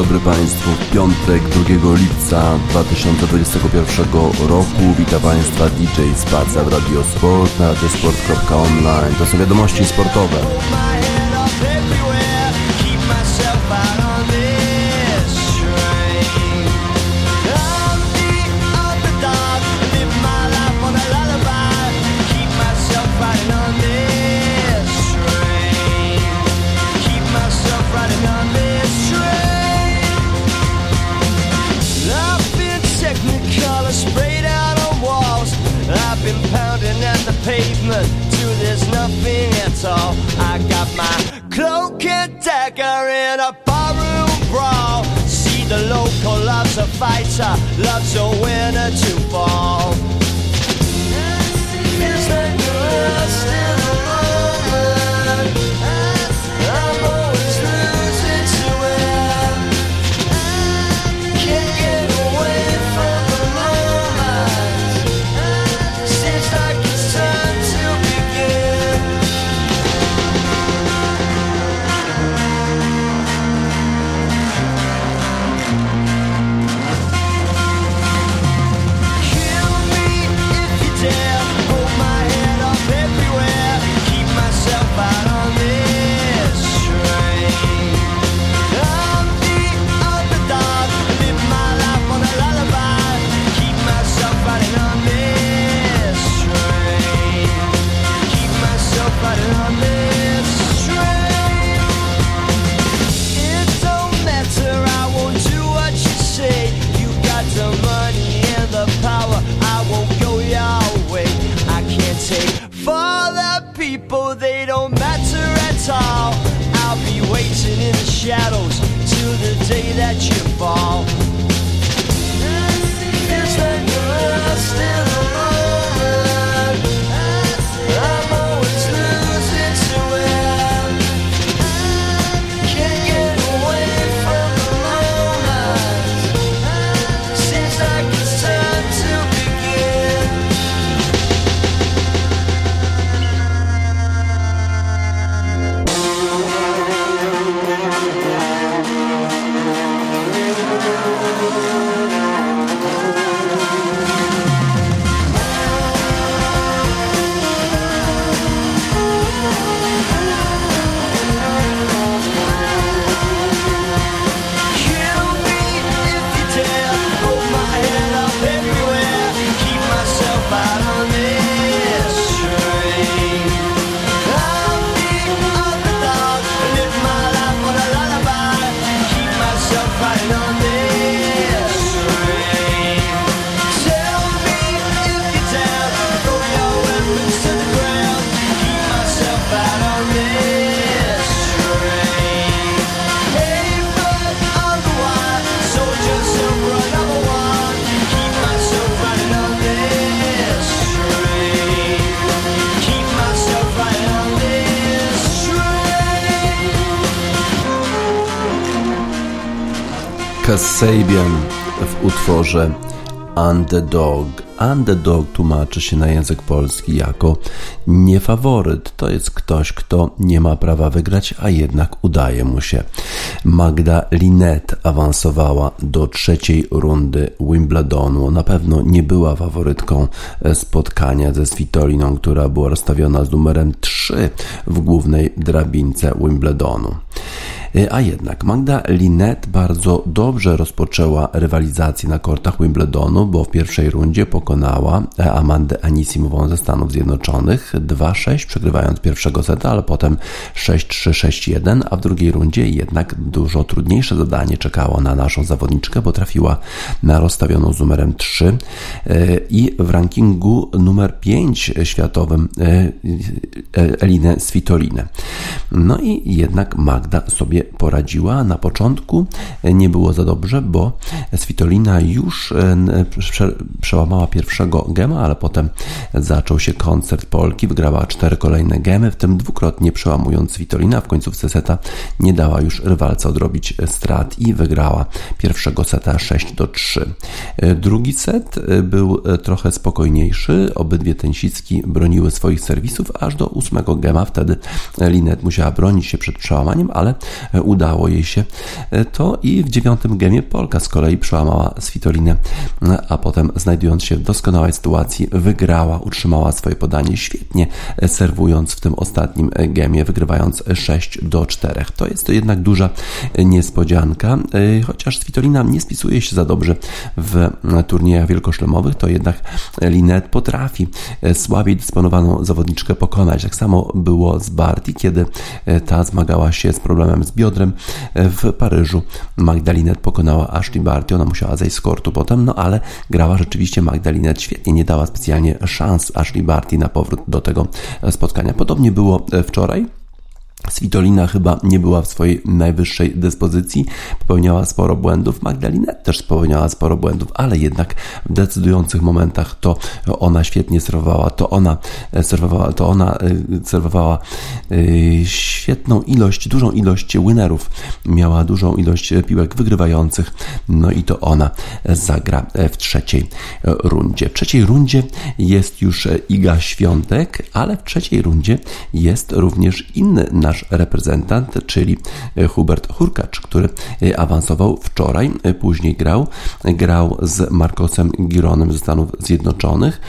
Dobry Państwu. Piątek 2 lipca 2021 roku witam Państwa DJ Spaca w Radiosport na radiosport.online. To są wiadomości sportowe. Fighter, loves a winner to fall. shadows to the day that you fall. Kasabian w utworze Underdog. Underdog tłumaczy się na język polski jako niefaworyt. To jest ktoś, kto nie ma prawa wygrać, a jednak udaje mu się. Magda Linet awansowała do trzeciej rundy Wimbledonu. Na pewno nie była faworytką spotkania ze Svitoliną, która była rozstawiona z numerem 3 w głównej drabince Wimbledonu. E, a jednak Magda Linet bardzo dobrze rozpoczęła rywalizację na kortach Wimbledonu, bo w pierwszej rundzie pokonała e, Amandę Anisimową ze Stanów Zjednoczonych 2-6, przegrywając pierwszego seta, ale potem 6-3, 6-1, a w drugiej rundzie jednak dużo trudniejsze zadanie czekało na naszą zawodniczkę, bo trafiła na rozstawioną z numerem 3 e, i w rankingu numer 5 światowym Elinę Svitolinę. No i jednak Magda sobie poradziła. Na początku nie było za dobrze, bo Svitolina już e, przełamała pierwszego gema, ale potem zaczął się koncert Polki, wygrała cztery kolejne gemy, w tym dwukrotnie przełamując Svitolina. W końcówce seta nie dała już rywalce odrobić strat i wygrała pierwszego seta 6 do 3. E, drugi set e, był trochę spokojniejszy. Obydwie tenisistki broniły swoich serwisów aż do ósmego gema. Wtedy Linet musiała bronić się przed przełamaniem, ale udało jej się, to i w dziewiątym gemie Polka z kolei przełamała Svitolinę, a potem znajdując się w doskonałej sytuacji wygrała, utrzymała swoje podanie świetnie, serwując w tym ostatnim gemie, wygrywając 6 do 4. To jest to jednak duża niespodzianka, chociaż Svitolina nie spisuje się za dobrze w turniejach wielkoszlemowych, to jednak Linet potrafi słabiej dysponowaną zawodniczkę pokonać. Tak samo było z Barty, kiedy ta zmagała się z problemem z biodrem w Paryżu. Magdalinet pokonała Ashley Barty, ona musiała zejść z kortu potem, no ale grała rzeczywiście Magdalinet świetnie, nie dała specjalnie szans Ashley Barty na powrót do tego spotkania. Podobnie było wczoraj. Svitolina chyba nie była w swojej najwyższej dyspozycji, popełniała sporo błędów. Magdalena też popełniała sporo błędów, ale jednak w decydujących momentach to ona świetnie serwowała, to ona e, serwowała, to ona e, serwowała e, świetną ilość, dużą ilość winnerów. Miała dużą ilość piłek wygrywających, no i to ona zagra w trzeciej rundzie. W trzeciej rundzie jest już Iga Świątek, ale w trzeciej rundzie jest również inny nasz nasz reprezentant, czyli Hubert Hurkacz, który awansował wczoraj, później grał, grał z Marcosem Gironem ze Stanów Zjednoczonych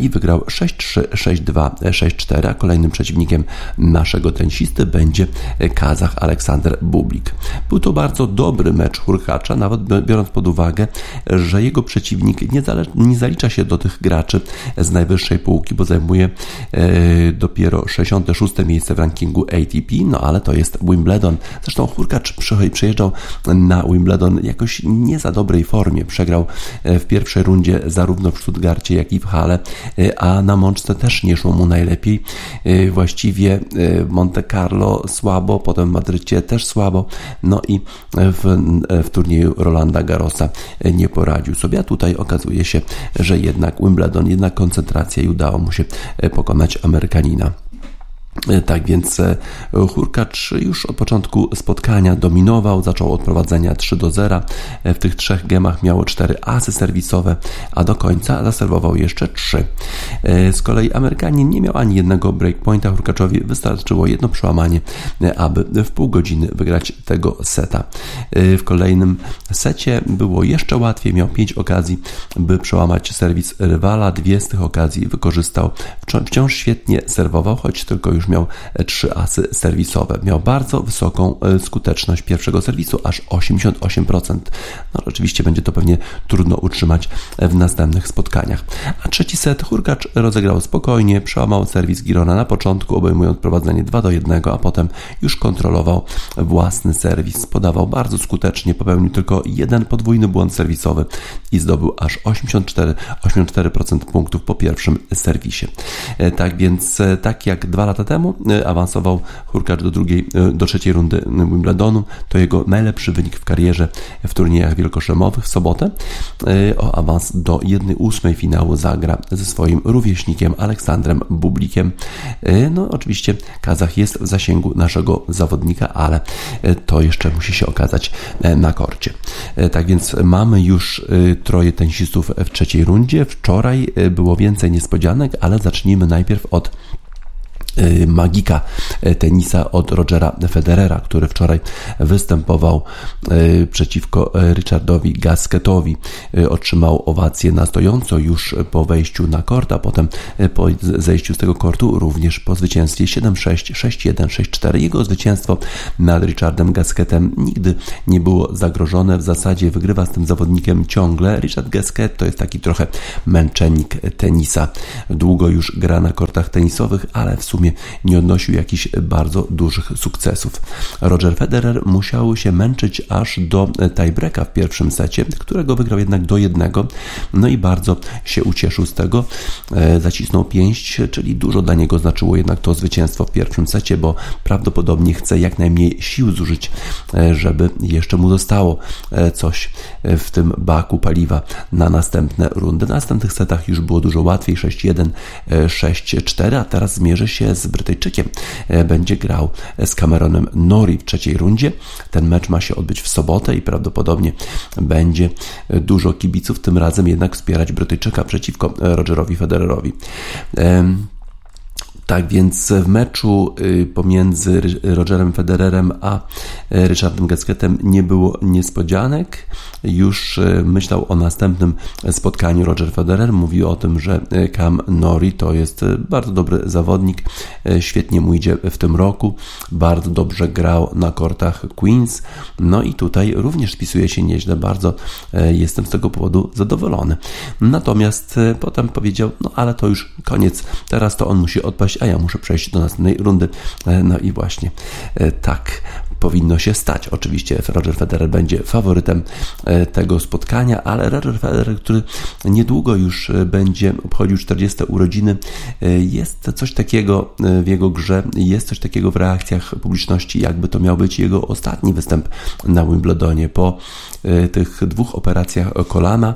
i wygrał 6-3, 6-2, 6-4, a kolejnym przeciwnikiem naszego tenisisty będzie Kazach Aleksander Bublik. Był to bardzo dobry mecz Hurkacza, nawet biorąc pod uwagę, że jego przeciwnik nie, nie zalicza się do tych graczy z najwyższej półki, bo zajmuje e, dopiero 66 miejsce w rankingu ATP no ale to jest Wimbledon. Zresztą Hurkacz przyjeżdżał na Wimbledon jakoś nie za dobrej formie. Przegrał e, w pierwszej rundzie zarówno w Stuttgarcie, jak i w Hale, e, a na Mączce też nie szło mu najlepiej. E, właściwie Monte Carlo słabo, potem w Madrycie też słabo, no i w, w turnieju Rolanda Garrosa nie poradził sobie, a tutaj okazuje się, że jednak Wimbledon, jednak koncentracja i udało mu się pokonać Amerykanina. E, tak więc e, Hurkacz już od początku spotkania dominował, zaczął od prowadzenia 3 do 0. E, w tych trzech gemach miało 4 asy serwisowe, a do końca zaserwował jeszcze 3. Z kolei Amerykanin nie miał ani jednego breakpointa. Hurkaczowi wystarczyło jedno przełamanie, aby w pół godziny wygrać tego seta. W kolejnym secie było jeszcze łatwiej, miał 5 okazji, by przełamać serwis rywala. Dwie z tych okazji wykorzystał. Wciąż świetnie serwował, choć tylko już już miał trzy asy serwisowe. Miał bardzo wysoką e, skuteczność pierwszego serwisu, aż 88%. No oczywiście będzie to pewnie trudno utrzymać w następnych spotkaniach. A trzeci set Hurkacz rozegrał spokojnie, przełamał serwis Girona na początku, obejmując prowadzenie 2 do 1, a potem już kontrolował własny serwis. Podawał bardzo skutecznie, popełnił tylko jeden podwójny błąd serwisowy i zdobył aż 84%, 84% punktów po pierwszym serwisie. E, tak więc, e, tak jak dwa lata temu, temu y, awansował Hurkacz do drugiej, y, do trzeciej rundy Wimbledonu. To jego najlepszy wynik w karierze w turniejach wielkoszlemowych w sobotę. Y, o awans do 1-8 finału zagra ze swoim rówieśnikiem Aleksandrem Bublikiem. No oczywiście Kazach jest w zasięgu naszego zawodnika, ale to jeszcze musi się okazać na korcie. Tak więc mamy już troje tenisistów w trzeciej rundzie. Wczoraj było więcej niespodzianek, ale zacznijmy najpierw od magika y, tenisa od Rogera Federera, który wczoraj występował y, przeciwko Richardowi Gasketowi. Otrzymał owację na stojąco już po wejściu na kort, a potem po zejściu z tego kortu również po zwycięstwie 7-6, 6-1, 6-4. Jego zwycięstwo nad Richardem Gasketem nigdy nie było zagrożone. W zasadzie wygrywa z tym zawodnikiem ciągle. Richard Gasket to jest taki trochę męczennik tenisa. Długo już gra na kortach tenisowych, ale w sumie sumie nie odnosił jakichś bardzo dużych sukcesów. Roger Federer musiał się męczyć aż do tiebreaka w pierwszym secie, którego wygrał jednak do jednego, no i bardzo się ucieszył z tego, e, zacisnął pięść, czyli dużo dla niego znaczyło jednak to zwycięstwo w pierwszym secie, bo prawdopodobnie chce jak najmniej sił zużyć, e, żeby jeszcze mu zostało e, coś w tym baku paliwa na następne rundy. Na następnych setach już było dużo łatwiej, 6-1, 6-4, a teraz zmierzy się z Brytyjczykiem. E, będzie grał z Cameronem Nori w trzeciej rundzie. Ten mecz ma się odbyć w sobotę i prawdopodobnie będzie dużo kibiców tym razem jednak wspierać Brytyjczyka przeciwko Rogerowi Federerowi. Tak więc w meczu y, pomiędzy Rogerem Federerem a y, Richardem Gasquetem nie było niespodzianek. Już y, myślał o następnym spotkaniu Roger Federer. Mówił o tym, że Cam Nori to jest bardzo dobry zawodnik. Świetnie mu idzie w tym roku. Bardzo dobrze grał na kortach Queens. No i tutaj również spisuje się nieźle. Bardzo jestem z tego powodu zadowolony. Natomiast potem powiedział, no ale to już koniec. Teraz to on musi odpaść a ja muszę przejść do następnej rundy. E, no i właśnie e, tak powinno się stać. Oczywiście Roger Federer będzie faworytem e, tego spotkania, ale Roger Federer, który niedługo już będzie obchodził 40 urodziny, jest coś takiego w jego grze, jest coś takiego w reakcjach publiczności, jakby to miał być jego ostatni występ na Wimbledonie po tych dwóch operacjach kolana,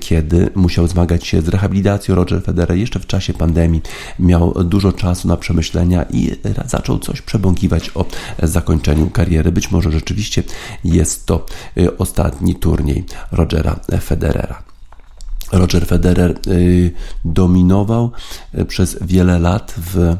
kiedy musiał zmagać się z rehabilitacją. Roger Federer jeszcze w czasie pandemii miał dużo czasu na przemyślenia i zaczął coś przebąkiwać o zakończeniu kariery. Być może rzeczywiście jest to y, ostatni turniej Rogera Federera. Roger Federer y, dominował y, przez wiele lat w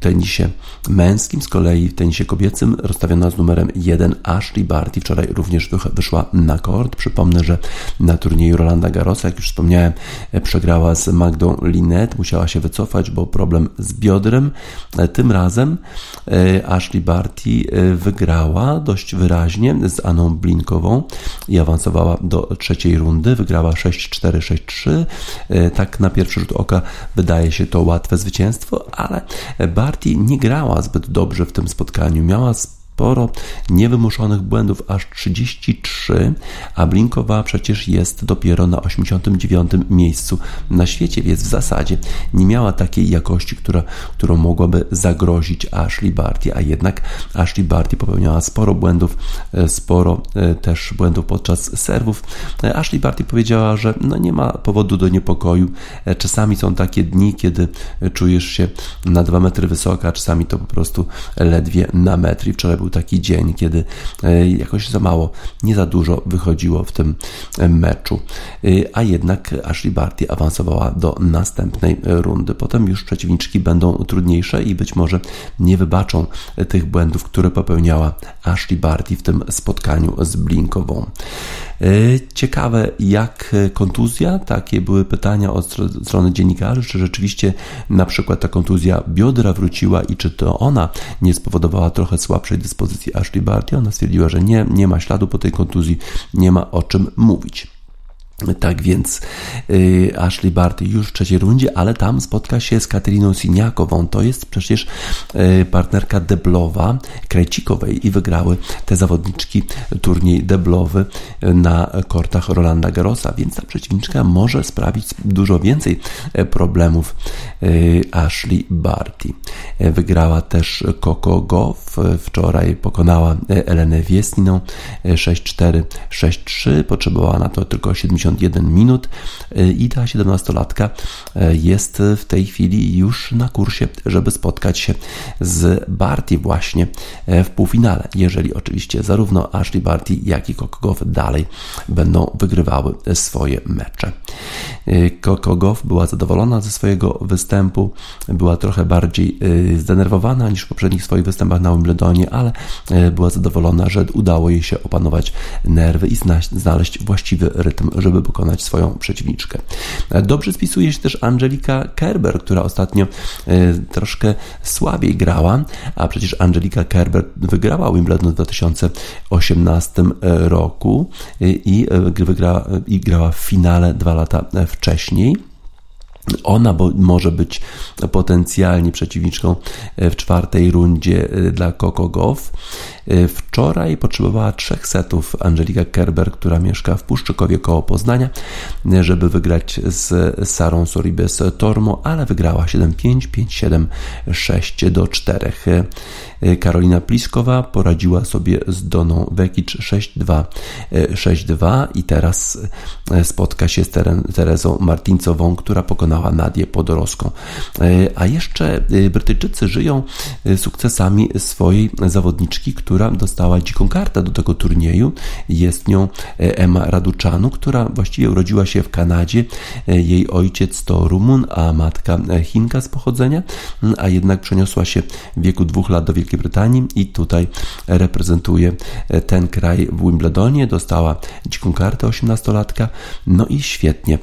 tenisie męskim, z kolei w tenisie kobiecym rozstawiona z numerem 1 Ashley Barty wczoraj również wyszła na kort. Przypomnę, że na turnieju Rolanda Garrosa, jak już wspomniałem, e, przegrała z Magdą Linet, musiała się wycofać, bo problem z biodrem. E, tym razem e, Ashley Barty wygrała dość wyraźnie z Aną Blinkową i awansowała do trzeciej rundy. Wygrała 6-4, 6-3. Tak na pierwszy rzut oka wydaje się to łatwe zwycięstwo, ale Barty nie grała zbyt dobrze w tym spotkaniu. Miała sporo niewymuszonych błędów, aż 33, a Blinkowa przecież jest dopiero na 89 miejscu na świecie, więc w zasadzie nie miała takiej jakości, która, którą mogłaby zagrozić Ashley Barty, a jednak Ashley Barty popełniała sporo błędów, e, sporo e, też błędów podczas serwów. E, Ashley Barty powiedziała, że no nie ma powodu do niepokoju. Czasami są takie dni, kiedy czujesz się na 2 metry wysoka, czasami to po prostu ledwie na metr. I wczoraj był taki dzień, kiedy e, jakoś za mało, nie za dużo wychodziło w tym e, meczu. E, a jednak Ashley Barty awansowała do następnej rundy. Potem już przeciwniczki będą trudniejsze i być może nie wybaczą tych błędów, które popełniała Ashley Barty w tym spotkaniu z Blinkową. Ciekawe, jak kontuzja, takie były pytania od strony dziennikarzy, czy rzeczywiście na przykład ta kontuzja biodra wróciła i czy to ona nie spowodowała trochę słabszej dyspozycji Ashley Barty. Ona stwierdziła, że nie, nie ma śladu po tej kontuzji, nie ma o czym mówić. Tak więc y, Ashley Barty już w trzeciej rundzie, ale tam spotka się z Kateriną Siniakową. To jest przecież y, partnerka deblowa Krejcikowej i wygrały te zawodniczki turniej deblowy na kortach Rolanda Garrosa, więc ta przeciwniczka może sprawić dużo więcej problemów y, Ashley Barty. Wygrała też Coco Goff, wczoraj pokonała e, Elenę Wiesniną 6-4, 6-3, potrzebowała na to tylko 70 51 minut y, i ta 17-latka y, jest w tej chwili już na kursie, żeby spotkać się z Barty właśnie w półfinale, jeżeli oczywiście zarówno Ashley Barty, jak i Kokogow dalej będą wygrywały swoje mecze. Kokogow była zadowolona ze swojego występu, była trochę bardziej zdenerwowana niż w poprzednich swoich występach na Wimbledonie, ale była zadowolona, że udało jej się opanować nerwy i znaleźć właściwy rytm, żeby pokonać swoją przeciwniczkę. Dobrze spisuje się też Angelika Kerber, która ostatnio e, troszkę słabiej grała, a przecież Angelika Kerber wygrała Wimbledon w 2018 roku i, e, i grała w finale dwa lata wcześniej. Ona może być potencjalnie przeciwniczką e, w czwartej rundzie dla Coco Goff. Y, wczoraj potrzebowała trzech setów Angelika Kerber, która mieszka w Puszczykowie koło Poznania, żeby wygrać z Sarą Soribes Tormo, ale wygrała 7-5, 5-7, 6 do 4. Y, Karolina Pliskowa poradziła sobie z Doną Vekic 6-2, 6-2 i teraz spotka się z Terezą Martincową, która pokonała Nadię Podoroską. A jeszcze Brytyjczycy żyją sukcesami swojej zawodniczki, która dostała dziką kartę do tego turnieju. Jest nią Emma Raduczanu, która właściwie urodziła się w Kanadzie. Jej ojciec to Rumun, a matka Chinka z pochodzenia, a jednak przeniosła się w wieku dwóch lat do Wielkiej Brytanii i tutaj reprezentuje ten kraj w Wimbledonie. Dostała dziką kartę 18-latka, no i świetnie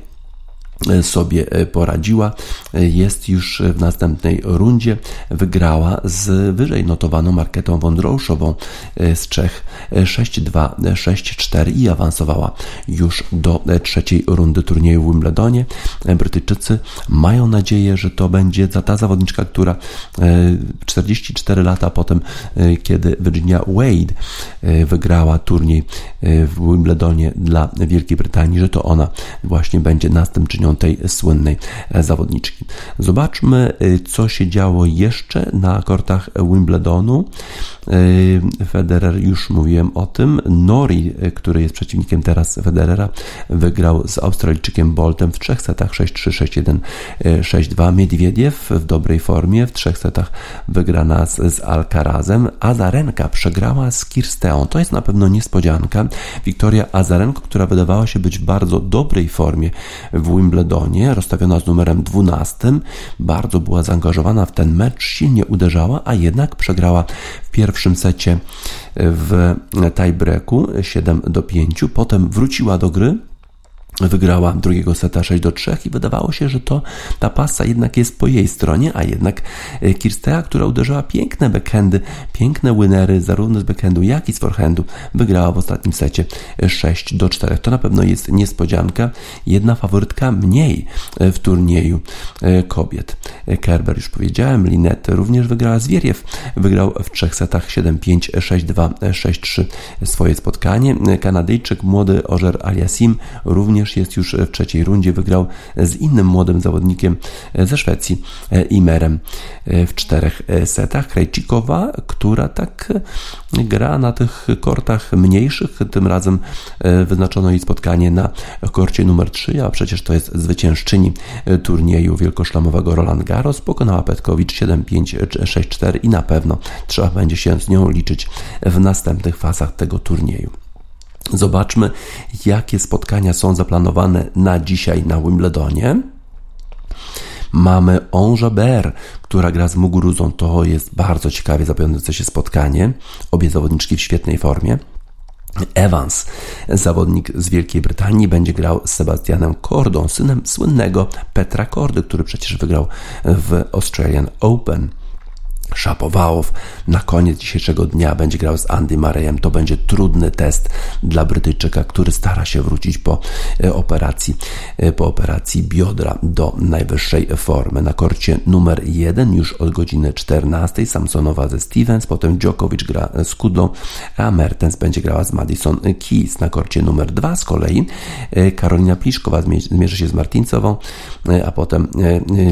sobie e, poradziła. E, jest już w następnej rundzie. Wygrała z wyżej notowaną marketą Wondrouszową e, z Czech 6-2, 6-4 i awansowała już do trzeciej rundy turnieju w Wimbledonie. Brytyjczycy mają nadzieję, że to będzie ta zawodniczka, która 44 lata potem, kiedy Virginia Wade wygrała turniej w Wimbledonie dla Wielkiej Brytanii, że to ona właśnie będzie następczynią tej słynnej e, zawodniczki. Zobaczmy, e, co się działo jeszcze na kortach Wimbledonu. E, Federer, już mówiłem o tym. Nori, który jest przeciwnikiem teraz Federera, wygrał z Australijczykiem Boltem w trzech setach 6-3, 6-1, 6-2. Miedwiediew w dobrej formie, w trzech setach wygrana z, z Alcarazem. Azarenka przegrała z Kirsteą. To jest na pewno niespodzianka. Wiktoria Azarenko, która wydawała się być w bardzo dobrej formie w Wimbledonie, Wimbledonie, rozstawiona z numerem 12, bardzo była zaangażowana w ten mecz, silnie uderzała, a jednak przegrała w pierwszym secie w tiebreaku 7 do 5. Potem wróciła do gry, wygrała drugiego seta 6 do 3 i wydawało się, że to ta pasa jednak jest po jej stronie, a jednak e, Kirstea, która uderzyła piękne backhandy, piękne winery zarówno z backhandu, jak i z forehandu, wygrała w ostatnim secie 6 do 4. To na pewno jest niespodzianka. Jedna faworytka mniej e, w turnieju e, kobiet. Kerber już powiedziałem, Linet również wygrała, Zwieriew wygrał w trzech setach 7-5, 6-2, 6-3 swoje spotkanie. Kanadyjczyk młody Ożer Aliasim również jest już w trzeciej rundzie. Wygrał z innym młodym zawodnikiem ze Szwecji, Imerem w czterech setach. Krajcikowa, która tak gra na tych kortach mniejszych. Tym razem wyznaczono jej spotkanie na korcie numer 3, a przecież to jest zwyciężczyni turnieju wielkoszlamowego Roland Garros. Pokonała Petkowicz 7-5, 6-4 i na pewno trzeba będzie się z nią liczyć w następnych fazach tego turnieju. Zobaczmy, jakie spotkania są zaplanowane na dzisiaj na Wimbledonie. Mamy Onjaber, która gra z Muguruzą. To jest bardzo ciekawie zapowiadające się spotkanie. Obie zawodniczki w świetnej formie. Evans, zawodnik z Wielkiej Brytanii, będzie grał z Sebastianem Kordą, synem słynnego Petra Kordy, który przecież wygrał w Australian Open. Szapowałow na koniec dzisiejszego dnia będzie grał z Andy Murrayem. To będzie trudny test dla Brytyjczyka, który stara się wrócić po e, operacji, e, po operacji biodra do najwyższej formy. Na korcie numer 1 już od godziny 14 Samsonowa ze Stevens, potem Djokovic gra z Kudlą, a Mertens będzie grała z Madison Keys. Na korcie numer 2 z kolei e, Karolina Pliszkowa zmierzy się z Martincową, a potem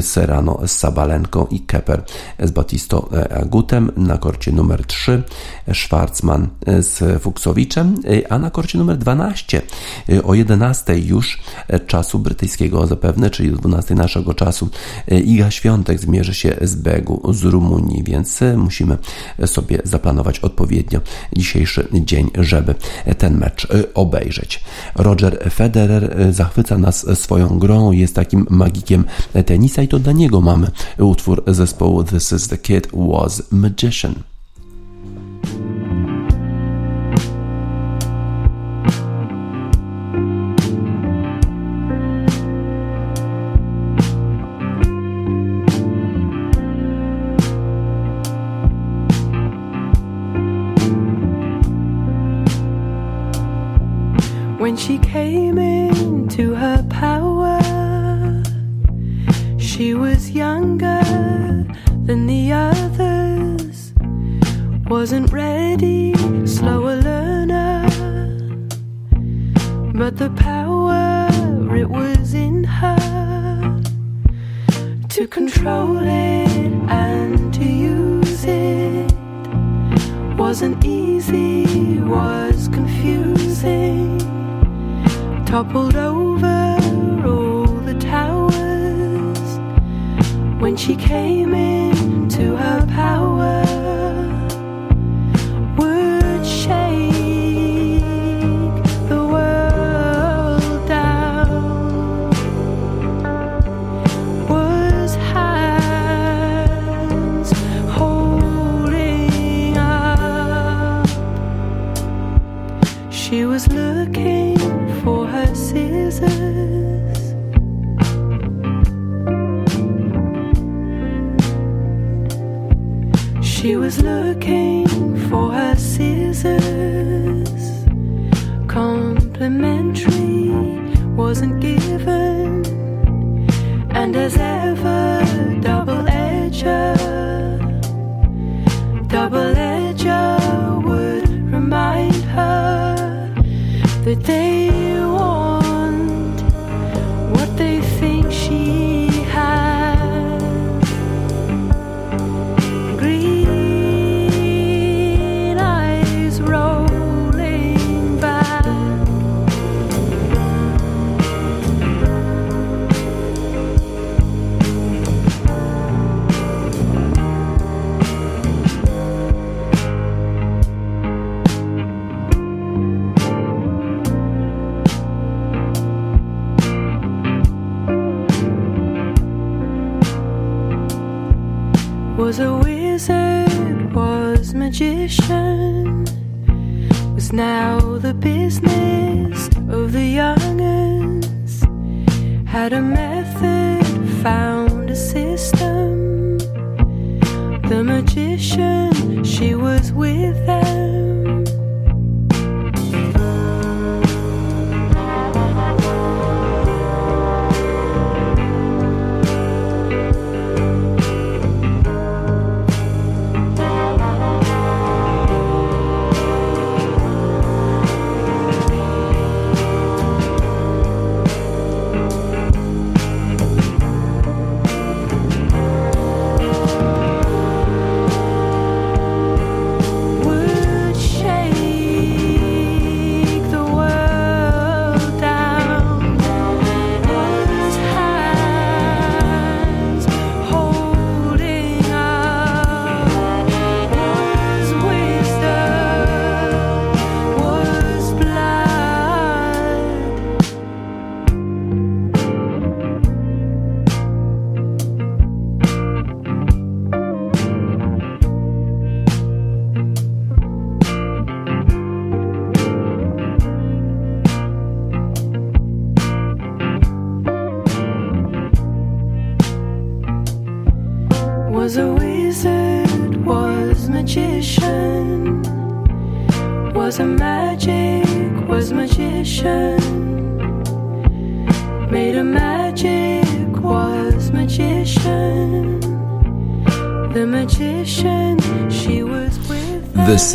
Serrano z Sabalenką i Kepper z Batistą Gutem, na korcie numer 3 Schwarzman z Fuksowiczem, a na korcie numer 12 o 11 już czasu brytyjskiego zapewne, czyli o 12 naszego czasu Iga Świątek zmierzy się z Begu z Rumunii, więc musimy sobie zaplanować odpowiednio dzisiejszy dzień, żeby ten mecz obejrzeć. Roger Federer zachwyca nas swoją grą, jest takim magikiem tenisa i to dla niego mamy utwór zespołu This is the Kid was magician. When she came into her power, she was younger than the others. Wasn't ready, slower learner. But the power, it was in her to control it and to use it. Wasn't easy, was confusing. Toppled over all the towers when she came into her power was now the business of the young'uns. Had a method, found a system. The magician, she was with them.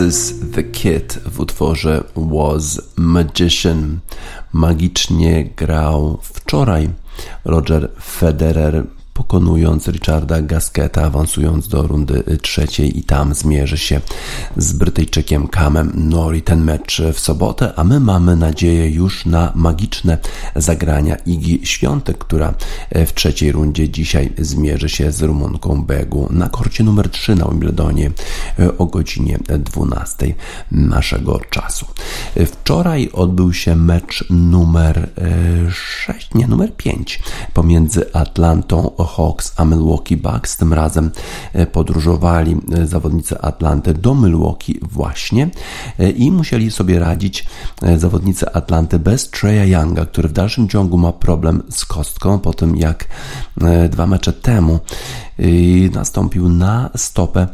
With them. This is the Kid w utworze Was Magician. Magicznie grał wczoraj Roger Federer pokonując Richarda Gasketa, awansując do rundy trzeciej i tam zmierzy się z Brytyjczykiem Kamem Nori. Ten mecz w sobotę, a my mamy nadzieję już na magiczne zagrania Igi Świątek, która w trzeciej rundzie dzisiaj zmierzy się z Rumunką Begu na korcie numer 3 na Wimbledonie o godzinie 12 naszego czasu. Wczoraj odbył się mecz numer 6, nie, numer 5 pomiędzy Atlantą Hawks a Milwaukee Bucks. Tym razem podróżowali zawodnicy Atlanty do Milwaukee właśnie i musieli sobie radzić zawodnicy Atlanty bez Treya Younga, który w dalszym ciągu ma problem z kostką po tym jak dwa mecze temu nastąpił na stopę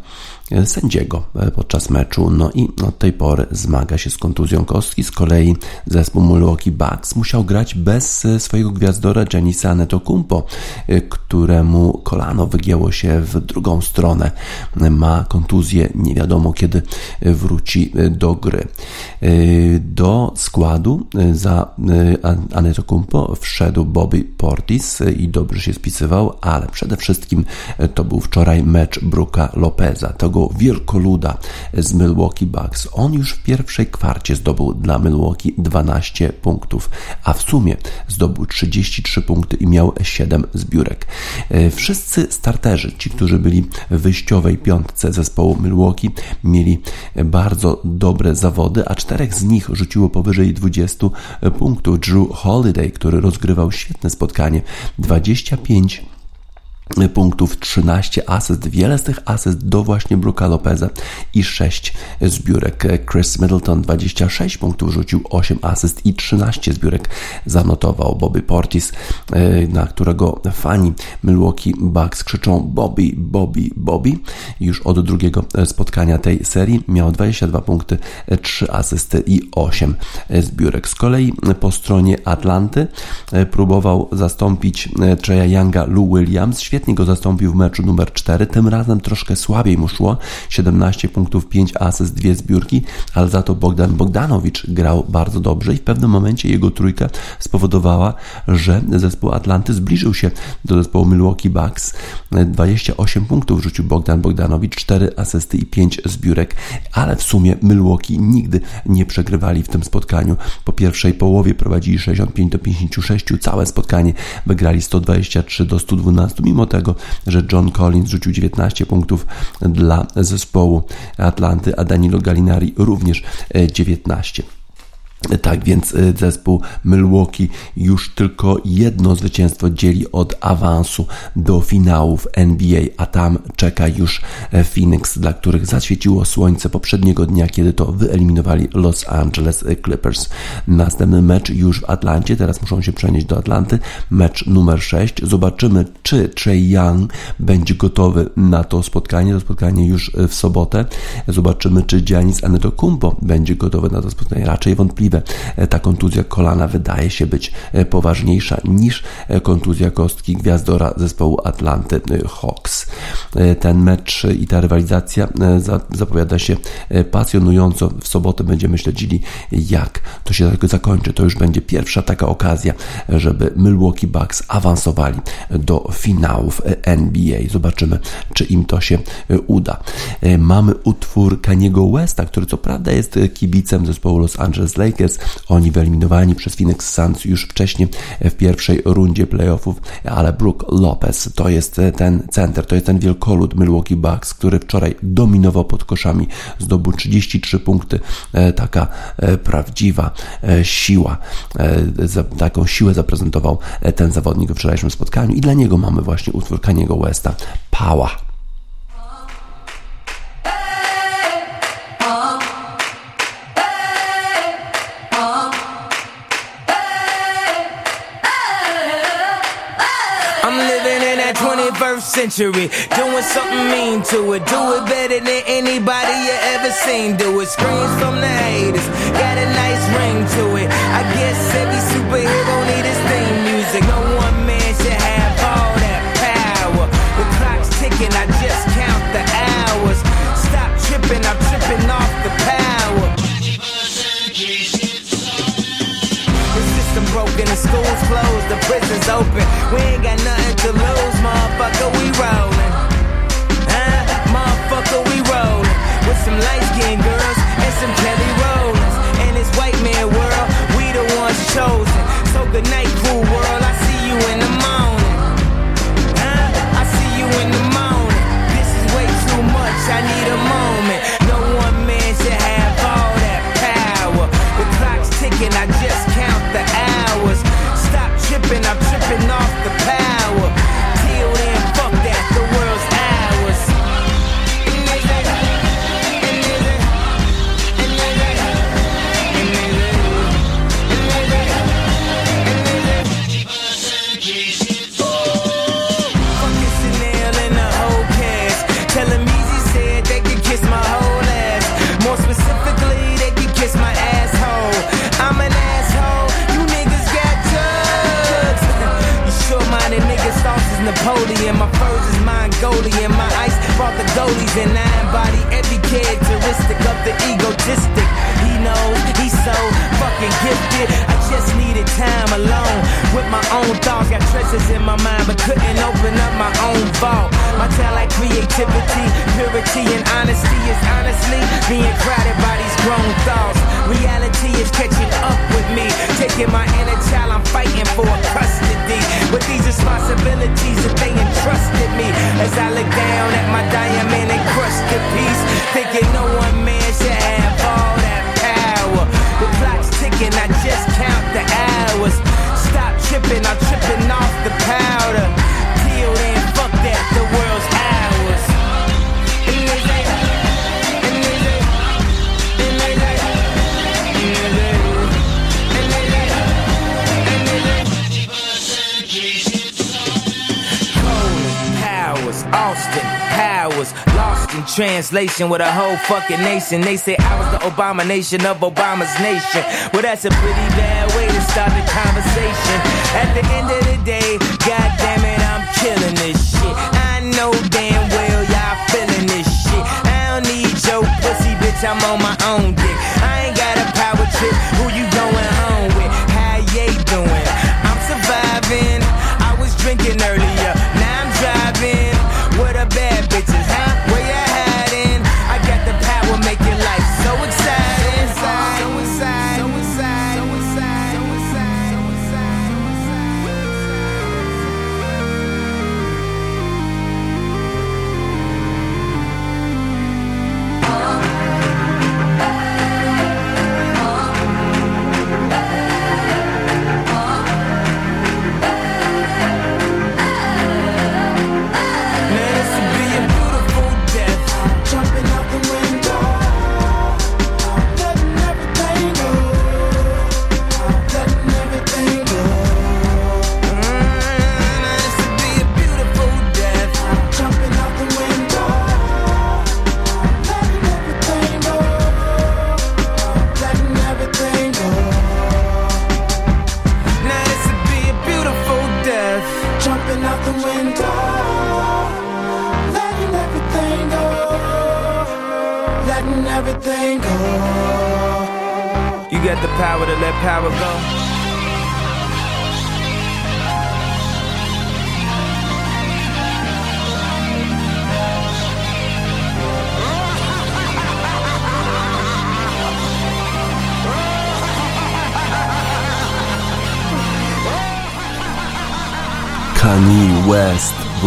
sędziego podczas meczu. No i od tej pory zmaga się z kontuzją kostki. Z kolei zespół Milwaukee Bucks musiał grać bez swojego gwiazdora Janisa Antetokounmpo, któremu kolano wygięło się w drugą stronę. Ma kontuzję, nie wiadomo kiedy wróci do gry. Do składu za Antetokounmpo wszedł Bobby Portis i dobrze się spisywał, ale przede wszystkim to był wczoraj mecz Bruka Lopeza. Tego tego wielkoluda z Milwaukee Bucks. On już w pierwszej kwarcie zdobył dla Milwaukee 12 punktów, a w sumie zdobył 33 punkty i miał 7 zbiórek. E, wszyscy starterzy, ci, którzy byli w wyjściowej piątce zespołu Milwaukee, mieli bardzo dobre zawody, a czterech z nich rzuciło powyżej 20 punktów. Drew Holiday, który rozgrywał świetne spotkanie, 25 punktów, 13 asyst, wiele z tych asyst do właśnie Bruka Lopeza i 6 zbiórek. Chris Middleton 26 punktów rzucił, 8 asyst i 13 zbiórek zanotował. Bobby Portis, e, na którego fani Milwaukee Bucks krzyczą Bobby, Bobby, Bobby. Już od drugiego spotkania tej serii miał 22 punkty, 3 asysty i 8 zbiórek. Z kolei po stronie Atlanty e, próbował zastąpić e, Treya Younga Lou Williams, świetnie Świetnie go zastąpił w meczu numer 4, tym razem troszkę słabiej mu szło, 17 punktów, 5 asyst, 2 zbiórki, ale za to Bogdan Bogdanowicz grał bardzo dobrze i w pewnym momencie jego trójka spowodowała, że zespół Atlanty zbliżył się do zespołu Milwaukee Bucks. 28 punktów rzucił Bogdan Bogdanowicz, 4 asysty i 5 zbiórek, ale w sumie Milwaukee nigdy nie przegrywali w tym spotkaniu. Po pierwszej połowie prowadzili 65 do 56, całe spotkanie wygrali 123 do 112, mimo tego, że John Collins rzucił 19 punktów dla zespołu Atlanty, a Danilo Gallinari również 19. Tak więc y, zespół Milwaukee już tylko jedno zwycięstwo dzieli od awansu do finałów NBA, a tam czeka już e, Phoenix, dla których zaświeciło słońce poprzedniego dnia, kiedy to wyeliminowali Los Angeles Clippers. Następny mecz już w Atlancie, teraz muszą się przenieść do Atlanty. Mecz numer 6. Zobaczymy, czy Trey Young będzie gotowy na to spotkanie. To spotkanie już w sobotę. Zobaczymy, czy Giannis Antetokounmpo będzie gotowy na to spotkanie. Raczej wątpliwie możliwe. E, ta kontuzja kolana wydaje się być e, poważniejsza niż e, kontuzja kostki gwiazdora zespołu Atlanty Hawks. Ten mecz i ta rywalizacja zapowiada się pasjonująco. W sobotę będziemy śledzili, jak to się zakończy. To już będzie pierwsza taka okazja, żeby Milwaukee Bucks awansowali do finałów NBA. Zobaczymy, czy im to się uda. Mamy utwór Kaniego Westa, który co prawda jest kibicem zespołu Los Angeles Lakers, Oni wyeliminowani przez Phoenix Suns już wcześniej w pierwszej rundzie playoffów, ale Brook Lopez to jest ten center, to jest ten wielkolud Milwaukee Bucks, który wczoraj dominował pod koszami, zdobył 33 punkty, e, taka e, prawdziwa e, siła, taką siłę zaprezentował ten zawodnik w wczorajszym spotkaniu. I dla niego mamy właśnie utwór Kaniego Westa, Power. Century. Doing something mean to it. Do it better than anybody you ever seen. Do it. Screams from the haters. Got a nice ring to it. I guess every superhero need his theme music. No The prison's open. We ain't got nothing to lose, motherfucker. We rollin'. Huh? Motherfucker, we rollin'. With some light skinned girls and some Kelly Rollins. And this white man world, we the ones chosen. So good night, cool world. I see you in the morning. Is Mongolian. My ice brought the goalies and I embody every characteristic of the egotistic. He knows he's so fucking gifted. I just needed time alone with my own thoughts. Got treasures in my mind, but couldn't open up my own vault. My talent, creativity, purity, and honesty is honestly being crowded by these grown thoughts. Reality is catching up with me, taking my inner child. I'm fighting for with these responsibilities that they entrusted me. As I look down at my diamond encrusted piece, thinking no one man should have all that power. The clock's ticking, I just count the hours. Stop tripping, I'm tripping off the powder. Translation with a whole fucking nation. They say I was the abomination of Obama's nation. Well, that's a pretty bad way to start the conversation. At the end of the day, god damn it, I'm killing this shit. I know damn well y'all feeling this shit. I don't need your pussy, bitch, I'm on my own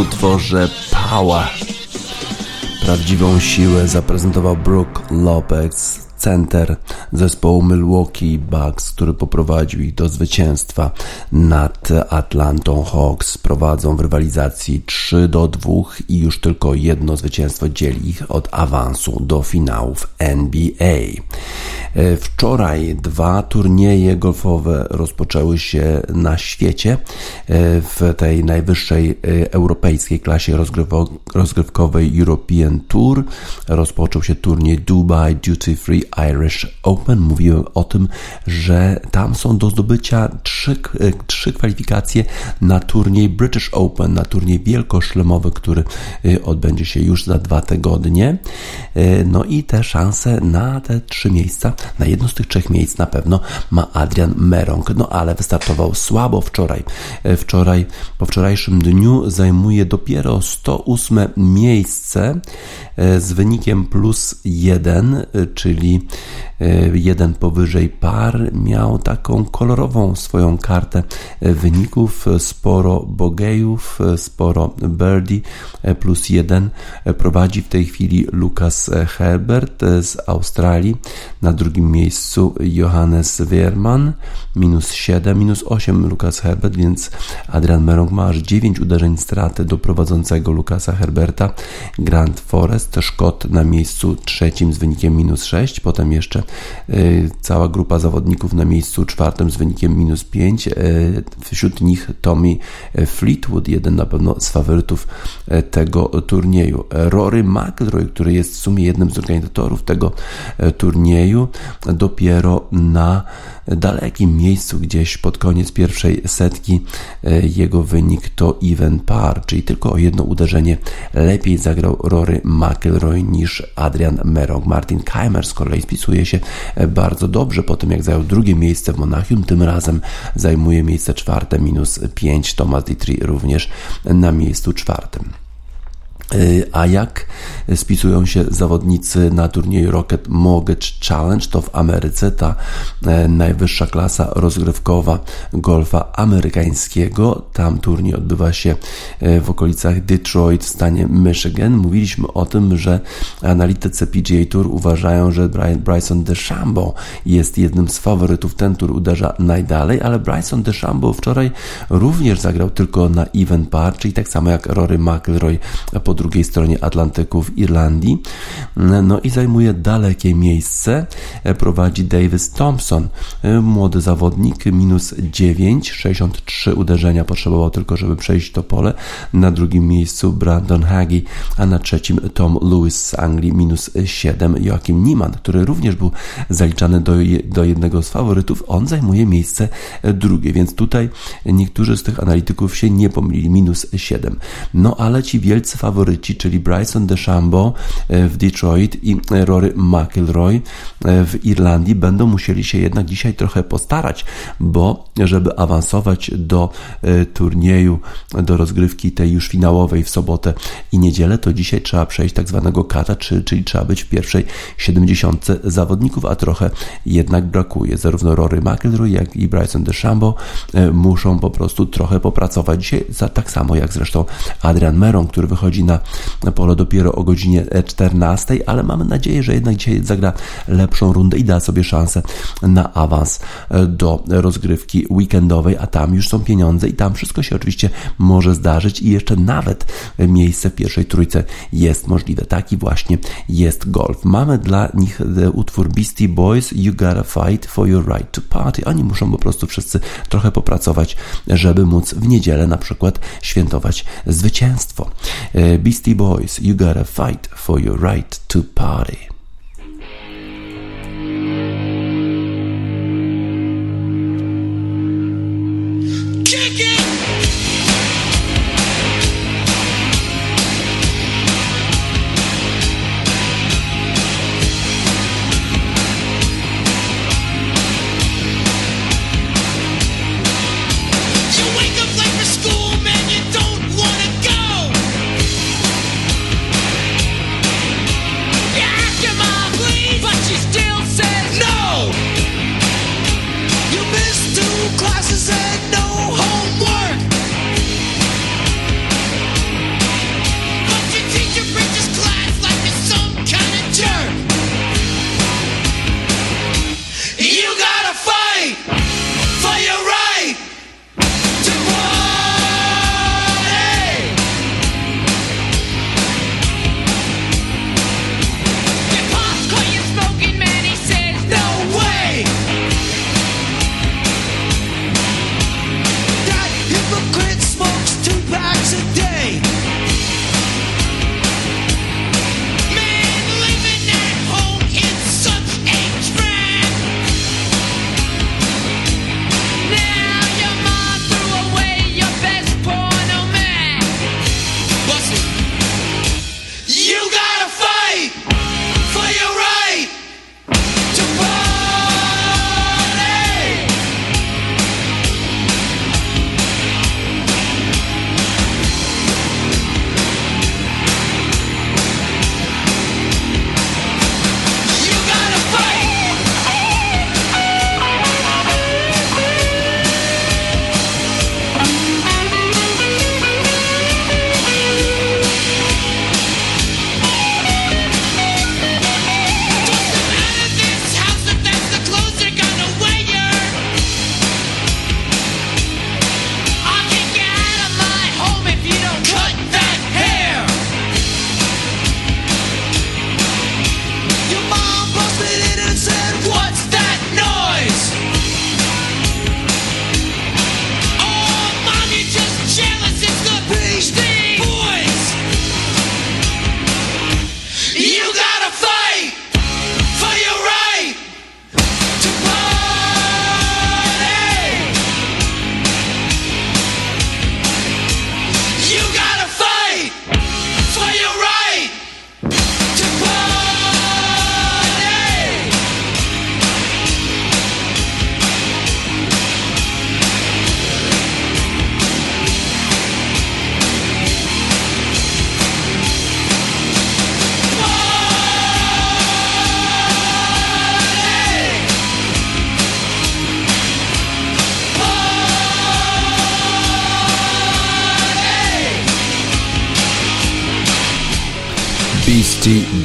utworze Power. Prawdziwą siłę zaprezentował Brook Lopez, center zespołu Milwaukee Bucks, który poprowadził ich do zwycięstwa nad Atlantą Hawks. Prowadzą w rywalizacji 3 do 2 i już tylko jedno zwycięstwo dzieli ich od awansu do finałów NBA. E, Wczoraj dwa turnieje golfowe rozpoczęły się na świecie e, w tej najwyższej e, europejskiej klasie rozgrywkowej European Tour. Rozpoczął się turniej Dubai Duty Free Irish Open. Mówiłem o tym, że tam są do zdobycia trzy, trzy kwalifikacje na turniej British Open, na turniej wielkoszlemowy, który odbędzie się już za dwa tygodnie. No i te szanse na te trzy miejsca, na jedno z tych trzech miejsc na pewno ma Adrian Merong, no ale wystartował słabo wczoraj. Wczoraj, po wczorajszym dniu zajmuje dopiero 108 miejsce z wynikiem plus 1, czyli jeden powyżej par. Miał taką kolorową swoją kartę wyników, sporo bogejów, sporo birdie, plus jeden. Prowadzi w tej chwili Lucas Herbert z Australii, na drugim miejscu Johannes Wehrmann, minus 7, minus 8 Lucas Herbert, więc Adrian Merong ma aż 9 uderzeń straty do prowadzącego Lucasa Herberta. Grand Forest, Szkot na miejscu trzecim z wynikiem minus 6, potem jeszcze y, cała grupa zawodników na miejscu czwartym z wynikiem minus 5, y, wśród nich Tommy Fleetwood, jeden na pewno z faworytów y, tego turnieju. Rory McIlroy, który jest w sumie jednym z organizatorów tego y, turnieju, dopiero na dalekim miejscu, gdzieś pod koniec pierwszej setki. Jego wynik to even par, czyli tylko o jedno uderzenie lepiej zagrał Rory McIlroy niż Adrian Merong. Martin Keimer z kolei spisuje się bardzo dobrze po tym, jak zajął drugie miejsce w Monachium. Tym razem zajmuje miejsce czwarte minus 5. Thomas Ditri również na miejscu czwartym. Y, a jak spisują się zawodnicy na turnieju Rocket Mortgage Challenge? To w Ameryce ta e, najwyższa klasa rozgrywkowa golfa amerykańskiego. Tam turniej odbywa się e, w okolicach Detroit w stanie Michigan. Mówiliśmy o tym, że analitycy PGA Tour uważają, że Bryson DeChambeau jest jednym z faworytów. Ten tur uderza najdalej, ale Bryson DeChambeau wczoraj również zagrał tylko na even par, czyli tak samo jak Rory McIlroy po drugiej stronie Atlantyku w Irlandii. No i zajmuje dalekie miejsce. Prowadzi Davis Thompson, młody zawodnik, minus 9, 63 uderzenia potrzebował tylko, żeby przejść to pole. Na drugim miejscu Brandon Hagi, a na trzecim Tom Lewis z Anglii, minus 7. Joachim Niemann, który również był zaliczany do, do jednego z faworytów, on zajmuje miejsce drugie, więc tutaj niektórzy z tych analityków się nie pomylili, minus 7. No ale ci wielcy faworyci czyli Bryson DeChambeau e, w Detroit i Rory McIlroy e, w Irlandii będą musieli się jednak dzisiaj trochę postarać, bo żeby awansować do e, turnieju, do rozgrywki tej już finałowej w sobotę i niedzielę, to dzisiaj trzeba przejść tak zwanego kata, czyli trzeba być w pierwszej 70 zawodników, a trochę jednak brakuje. Zarówno Rory McIlroy, jak i Bryson DeChambeau muszą po prostu trochę popracować dzisiaj, tak samo jak zresztą Adrian Meron, który wychodzi na pole dopiero o godzinie 14, ale mamy nadzieję, że jednak dzisiaj zagra lepszą rundę i da sobie szansę na awans do rozgrywki weekendowej, a tam już są pieniądze i tam wszystko się oczywiście może zdarzyć i jeszcze nawet miejsce w pierwszej trójce jest możliwe. Taki właśnie jest golf. Mamy dla nich utwór Beastie Boys You Gotta Fight for Your Right to Party. Oni muszą po prostu wszyscy trochę popracować, żeby móc w niedzielę na przykład świętować zwycięstwo. Beastie Boys, you gotta fight for your right to party.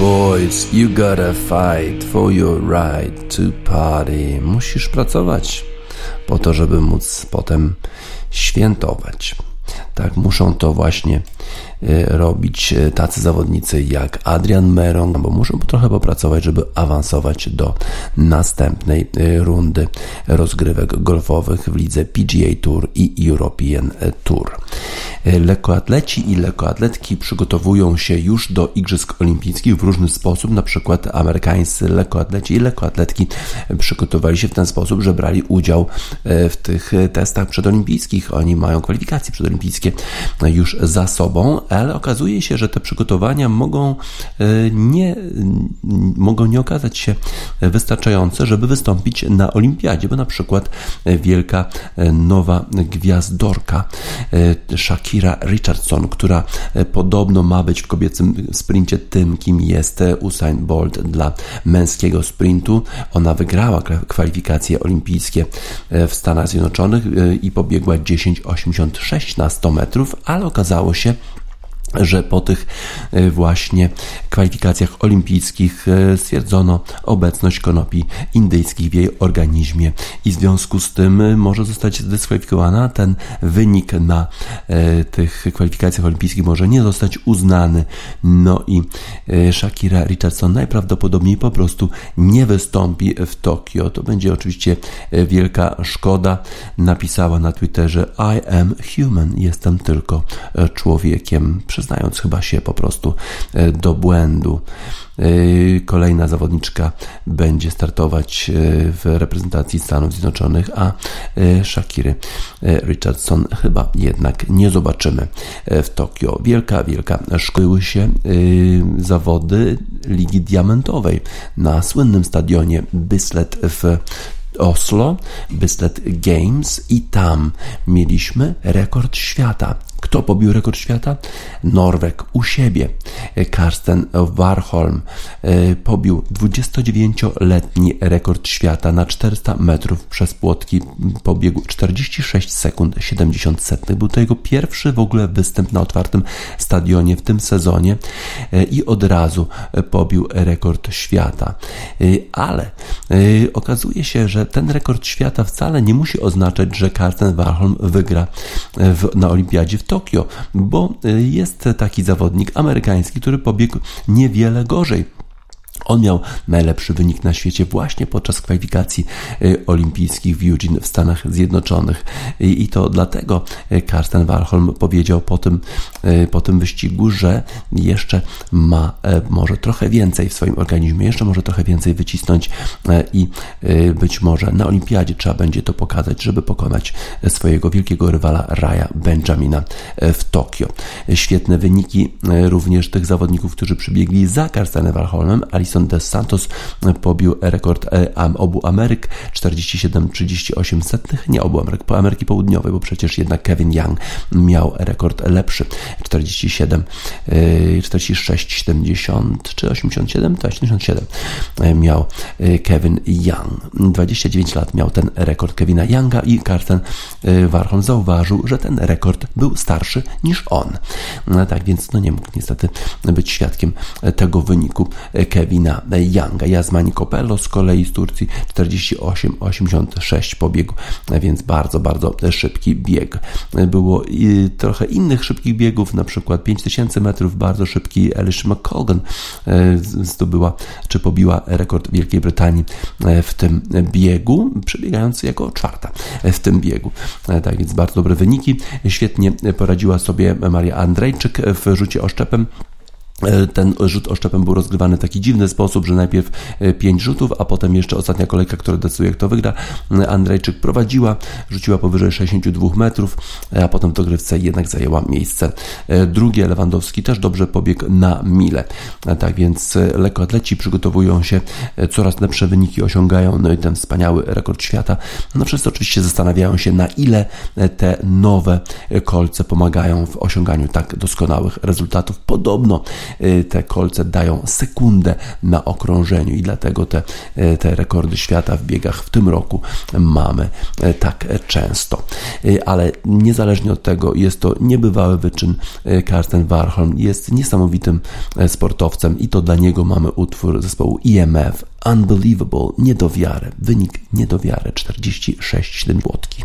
Boys, you gotta fight for your right to party. Musisz pracować po to, żeby móc potem świętować. Tak, muszą to właśnie robić y, tacy zawodnicy jak Adrian Meron, bo muszą trochę popracować, żeby awansować do następnej y, rundy rozgrywek golfowych w lidze PGA Tour i European Tour. Lekkoatleci i lekkoatletki przygotowują się już do Igrzysk Olimpijskich w różny sposób. Na przykład amerykańscy lekkoatleci i lekkoatletki przygotowali się w ten sposób, że brali udział w tych testach przedolimpijskich. Oni mają kwalifikacje przedolimpijskie już za sobą, ale okazuje się, że te przygotowania mogą e, nie, mogą nie okazać się wystarczające, żeby wystąpić na olimpiadzie, bo na przykład wielka e, nowa gwiazdorka e, Shakira Richardson, która podobno ma być w kobiecym sprincie tym, kim jest Usain Bolt dla męskiego sprintu. Ona wygrała kwalifikacje olimpijskie w Stanach Zjednoczonych i pobiegła 10,86 na 100 metrów, ale okazało się, że po tych e, właśnie kwalifikacjach olimpijskich e, stwierdzono obecność konopi indyjskich w jej organizmie i w związku z tym e, może zostać zdyskwalifikowana. Ten wynik na tych kwalifikacjach olimpijskich może nie zostać uznany. No i Shakira Richardson najprawdopodobniej po prostu nie wystąpi w Tokio. To będzie oczywiście wielka szkoda. Napisała na Twitterze I am human, jestem tylko człowiekiem przyznając chyba się po prostu e, do błędu. E, kolejna zawodniczka będzie startować e, w reprezentacji Stanów Zjednoczonych, a Shakiry Richardson chyba jednak nie zobaczymy w Tokio. Wielka, wielka szkoły się zawody Ligi Diamentowej na słynnym stadionie Bislett w Oslo, Bislett Games i tam mieliśmy rekord świata. Kto pobił rekord świata? Norweg u siebie. Karsten Warholm e, pobił 29-letni rekord świata na 400 metrów przez płotki. Pobiegł 46 sekund 70 setnych. Był to jego pierwszy w ogóle występ na otwartym stadionie w tym sezonie e, i od razu pobił rekord świata. E, ale okazuje się, że ten rekord świata wcale nie musi oznaczać, że Karsten Warholm wygra w, na olimpiadzie w Tokio, bo y, jest taki zawodnik amerykański, który pobiegł niewiele gorzej. On miał najlepszy wynik na świecie właśnie podczas kwalifikacji y, olimpijskich w Eugene w Stanach Zjednoczonych. I to dlatego y, Karsten Warholm powiedział po tym, y, po tym wyścigu, że jeszcze ma może trochę więcej w swoim organizmie, jeszcze może trochę więcej wycisnąć i być może na olimpiadzie trzeba będzie to pokazać, żeby pokonać swojego wielkiego rywala Raya Benjamina w Tokio. Świetne wyniki również tych zawodników, którzy przybiegli za Karstenem Warholmem, Alison Dos Santos pobił rekord e, obu Ameryk 47-38 setnych, nie obu Ameryk, po Ameryki Południowej, bo przecież jednak Kevin Young miał rekord lepszy 47, 46, 70 czy 87, to 87 e, miał e, Kevin Young. 29 lat miał ten rekord Kevina Younga i Carsten Warholm zauważył, że ten rekord był starszy niż on. No tak więc no nie mógł niestety być świadkiem tego wyniku Kevin Martina Younga. Jasmani Kopello z kolei z Turcji 48-86 pobiegł, więc bardzo, bardzo szybki bieg. Było trochę innych szybkich biegów, na przykład 5000 metrów, bardzo szybki Alicia McColgan e, zdobyła, czy pobiła rekord Wielkiej Brytanii e, w tym biegu, przebiegając jako czwarta w tym biegu. E, tak więc bardzo dobre wyniki. Świetnie poradziła sobie Maria Andrejczyk w rzucie oszczepem. E, ten rzut oszczepem był rozgrywany w taki dziwny sposób, że najpierw e, pięć rzutów, a potem jeszcze ostatnia kolejka, która decyduje, kto wygra. E, Andrejczyk prowadziła, rzuciła powyżej 62 metrów, a potem w dogrywce jednak zajęła miejsce drugie. Lewandowski też dobrze pobiegł na mile. Tak więc lekkoatleci przygotowują się, coraz lepsze wyniki osiągają, no i ten wspaniały rekord świata. No wszyscy oczywiście zastanawiają się, na ile te nowe kolce pomagają w osiąganiu tak doskonałych rezultatów. Podobno te kolce dają sekundę na okrążeniu i dlatego te, te rekordy świata w biegach w tym roku mamy tak często. Ale niezależnie od tego jest to niebywały wyczyn. Karsten Warholm jest niesamowitym sportowcem i to dla niego mamy utwór zespołu IMF Unbelievable, nie do wiary. Wynik nie do wiary 46,7 złotki.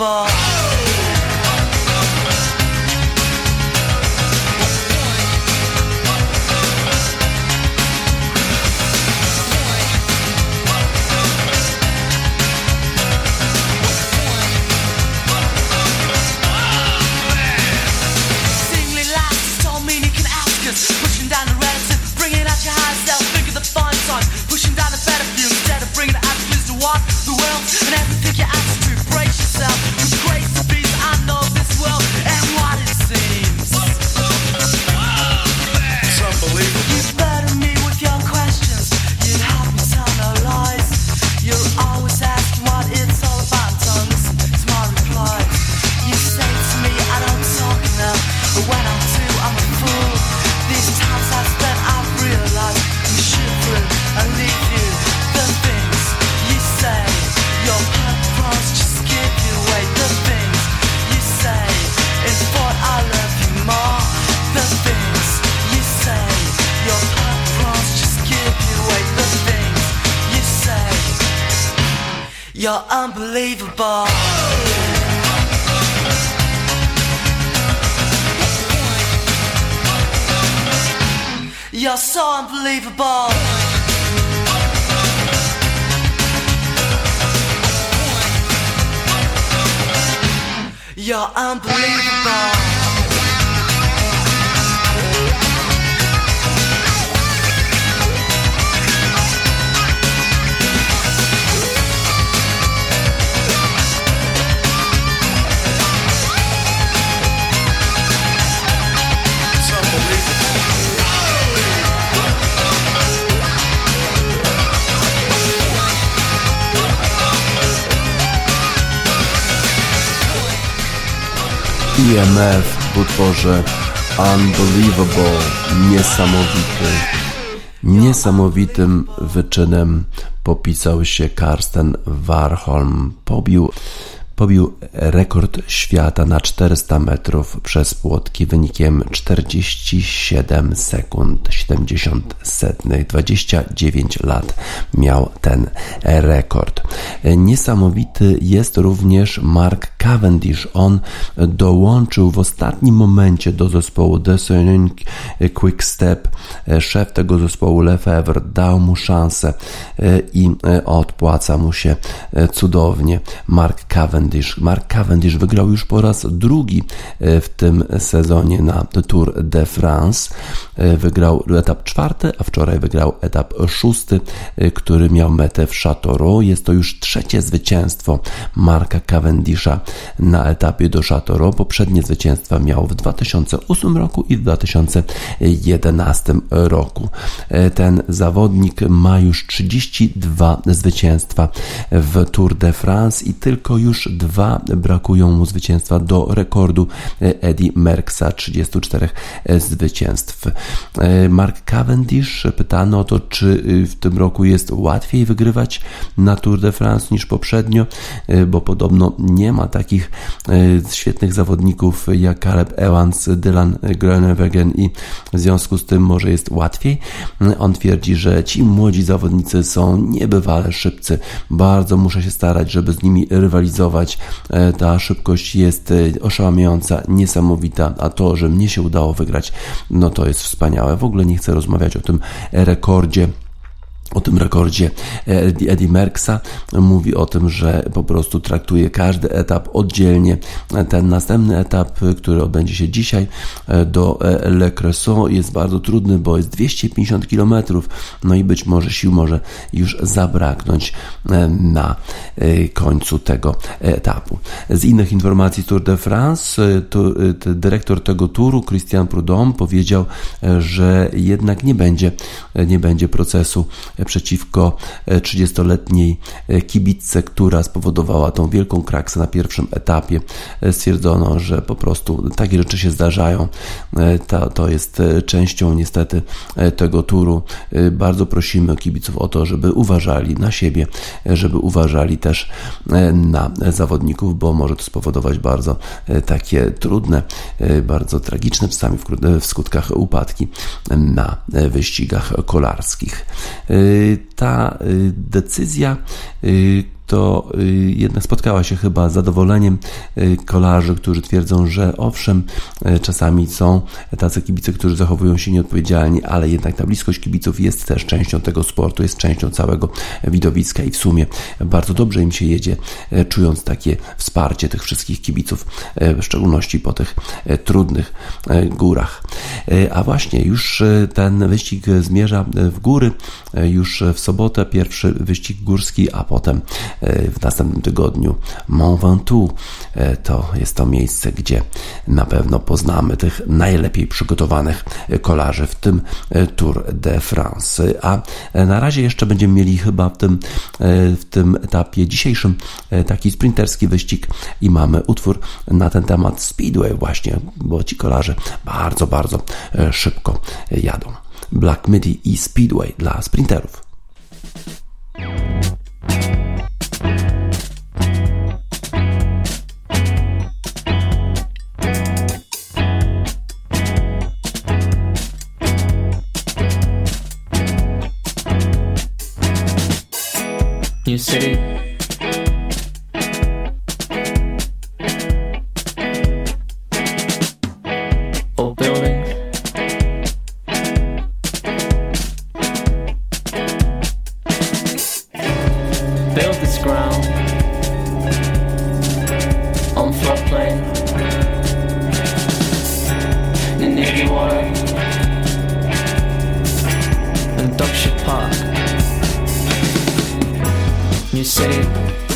Unbelievable. You're unbelievable. You're so unbelievable. You're unbelievable. IMF w utworze Unbelievable, niesamowity. Niesamowitym wyczynem popisał się Karsten Warholm. Pobił, pobił rekord świata na 400 metrów przez płotki wynikiem 47 sekund 70 setnych. 29 lat miał ten rekord. Niesamowity jest również Mark Cavendish. On dołączył w ostatnim momencie do zespołu Designing Quick Step. Szef tego zespołu Lefebvre dał mu szansę i odpłaca mu się cudownie. Mark Cavendish. Mark Cavendish wygrał już po raz drugi w tym sezonie na Tour de France. Wygrał etap czwarty, a wczoraj wygrał etap szósty, który miał metę w Châteauroux. Jest to już trzecie zwycięstwo Marka Cavendisha na etapie do Châteauroux. Poprzednie zwycięstwa miał w 2008 roku i w 2011 roku. Ten zawodnik ma już 32 zwycięstwa w Tour de France i tylko już dwa brakują mu zwycięstwa do rekordu Eddie Merckxa 34 zwycięstw. Mark Cavendish pytano o to, czy w tym roku jest łatwiej wygrywać na Tour de France niż poprzednio, bo podobno nie ma takich świetnych zawodników jak Caleb Evans, Dylan Groenewegen i w związku z tym może jest łatwiej. On twierdzi, że ci młodzi zawodnicy są niebywale szybcy. Bardzo muszę się starać, żeby z nimi rywalizować. E, ta szybkość jest e, oszałamiająca, niesamowita, a to, że mnie się udało wygrać, no to jest wspaniałe. W ogóle nie chcę rozmawiać o tym rekordzie o tym rekordzie Eddie Merckxa mówi o tym, że po prostu traktuje każdy etap oddzielnie. Ten następny etap, który odbędzie się dzisiaj do Le Cresson jest bardzo trudny, bo jest 250 km, no i być może sił może już zabraknąć na końcu tego etapu. Z innych informacji Tour de France, to, dyrektor tego turu, Christian Prudhomme, powiedział, że jednak nie będzie, nie będzie procesu przeciwko 30-letniej e, e, kibitce, która spowodowała tą wielką kraksę na pierwszym etapie. E, stwierdzono, że po prostu takie rzeczy się zdarzają. To, to jest częścią niestety tego turu. Bardzo prosimy kibiców o to, żeby uważali na siebie, żeby uważali też na zawodników, bo może to spowodować bardzo takie trudne, bardzo tragiczne czasami w skutkach upadki na wyścigach kolarskich ta y, decyzja y, to y, jednak spotkała się chyba z zadowoleniem y, kolarzy, którzy twierdzą, że owszem, y, czasami są tacy kibice, którzy zachowują się nieodpowiedzialnie, ale jednak ta bliskość kibiców jest też częścią tego sportu, jest częścią całego widowiska i w sumie bardzo dobrze im się jedzie, czując takie wsparcie tych wszystkich kibiców, w szczególności po tych trudnych górach. A właśnie, już ten wyścig zmierza w góry, już w sobotę pierwszy wyścig górski, a potem w następnym tygodniu Mont Ventoux. E, to jest to miejsce, gdzie na pewno poznamy tych najlepiej przygotowanych kolarzy w tym e, Tour de France. A na razie jeszcze będziemy mieli chyba w tym, e, w tym etapie dzisiejszym taki sprinterski wyścig i mamy utwór na ten temat Speedway właśnie, bo ci kolarze bardzo, bardzo szybko jadą. Black Midi i Speedway dla sprinterów. you city. You say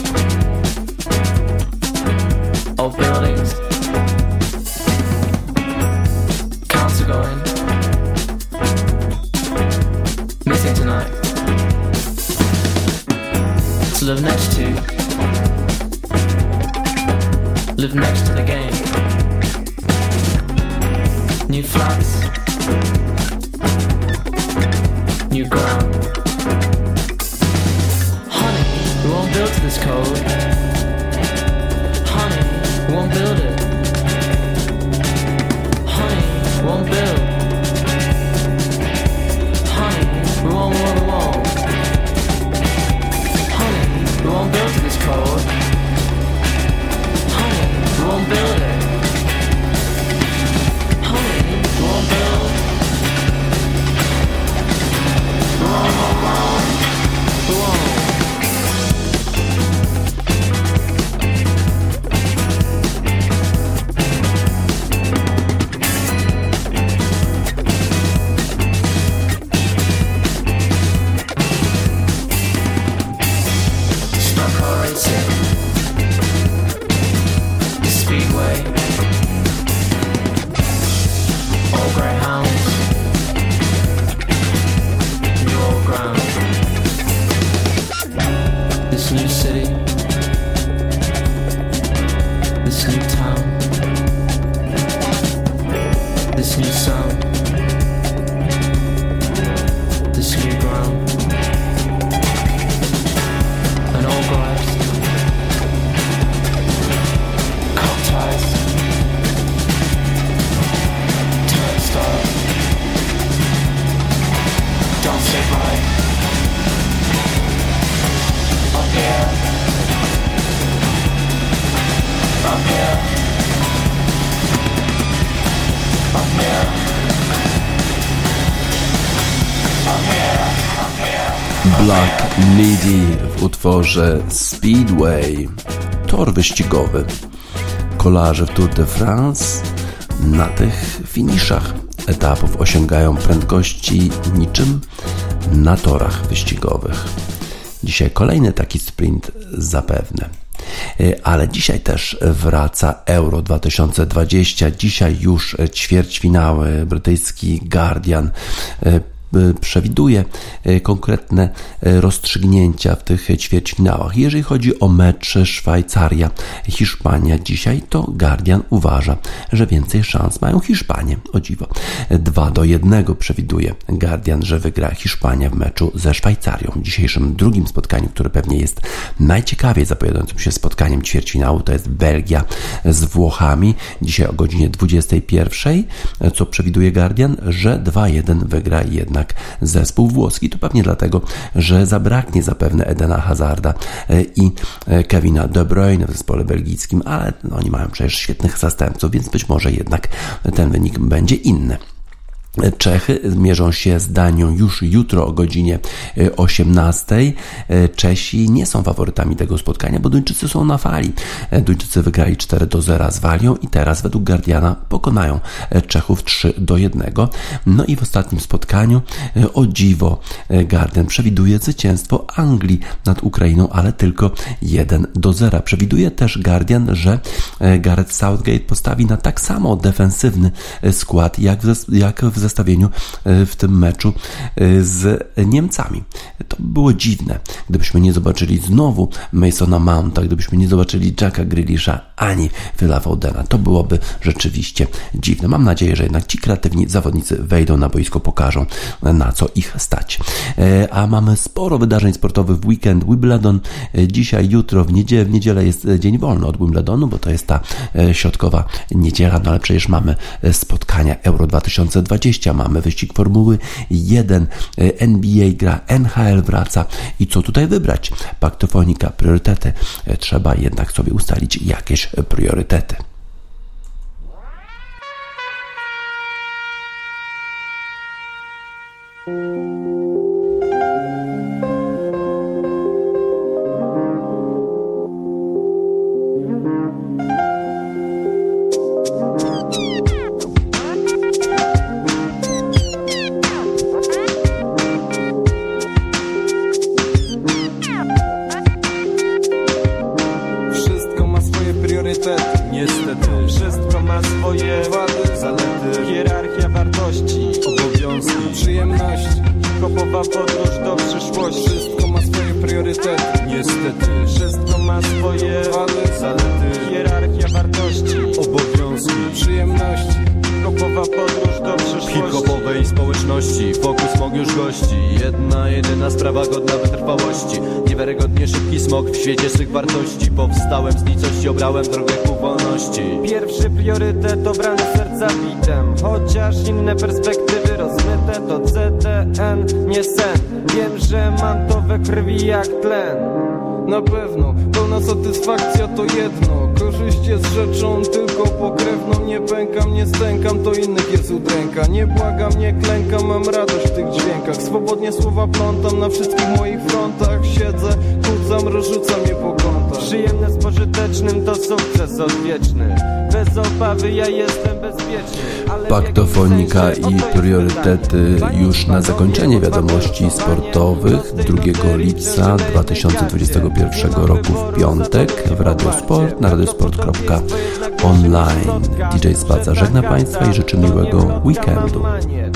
Black Midi w utworze Speedway, tor wyścigowy, kolarze w Tour de France. Na tych finiszach etapów osiągają prędkości niczym na torach wyścigowych. Dzisiaj kolejny taki sprint zapewne. Ale dzisiaj też wraca Euro 2020. Dzisiaj już ćwierćfinały. Brytyjski Guardian E, przewiduje e, konkretne e, rozstrzygnięcia w tych ćwierćfinałach. Jeżeli chodzi o mecz Szwajcaria-Hiszpania dzisiaj, to Guardian uważa, że więcej szans mają Hiszpanie. O dziwo. 2 do 1 przewiduje Guardian, że wygra Hiszpania w meczu ze Szwajcarią. W dzisiejszym drugim spotkaniu, które pewnie jest najciekawiej zapowiadającym się spotkaniem ćwierćfinału, to jest Belgia z Włochami. Dzisiaj o godzinie 21, co przewiduje Guardian, że 2-1 wygra jednak jednak zespół włoski. To pewnie dlatego, że zabraknie zapewne Edena Hazarda e, i e, Kevina De Bruyne w zespole belgijskim, ale no, oni mają przecież świetnych zastępców, więc być może jednak ten wynik będzie inny. Czechy mierzą się z Danią już jutro o godzinie 18. E, e, Czesi nie są faworytami tego spotkania, bo Duńczycy są na fali. E, Duńczycy wygrali 4 do 0 z Walią i teraz według Guardiana pokonają Czechów 3 do 1. No i w ostatnim spotkaniu o dziwo Guardian przewiduje zwycięstwo Anglii nad Ukrainą, ale tylko 1 do 0. Przewiduje też Guardian, że Gareth Southgate postawi na tak samo defensywny skład jak w, jak w zestawieniu e, w tym meczu e, z Niemcami. To było dziwne, gdybyśmy nie zobaczyli znowu Masona Mounta, gdybyśmy nie zobaczyli Jacka Grealisha ani Phila Foudena. To byłoby rzeczywiście dziwne. Mam nadzieję, że jednak ci kreatywni zawodnicy wejdą na boisko, pokażą na co ich stać. E, a mamy sporo wydarzeń sportowych w weekend. Wimbledon dzisiaj, jutro, w niedzielę, w niedzielę jest dzień wolny od Wimbledonu, bo to jest ta środkowa niedziela, no ale przecież mamy spotkania Euro 2020 20, mamy wyścig Formuły 1, NBA gra, NHL wraca i co tutaj wybrać? Paktofonika, priorytety. Trzeba jednak sobie ustalić jakieś priorytety. obrałem jedno. Korzyść jest rzeczą tylko pokrewną. Nie pękam, nie stękam, to innych jest udręka. Nie błagam, nie klękam, mam radość w tych dźwiękach. Swobodnie słowa plątam na wszystkich moich frontach. Siedzę, kucam, rozrzucam je po kątach Przyjemne z pożytecznym to sukces odwieczny Bez obawy ja jestem bezpieczny Paktofonika i priorytety już na zakończenie wiadomości sportowych 2 lipca 2021 roku w piątek w Radiosport na radiosport.online. DJ Spaca żegna Państwa i życzy miłego weekendu.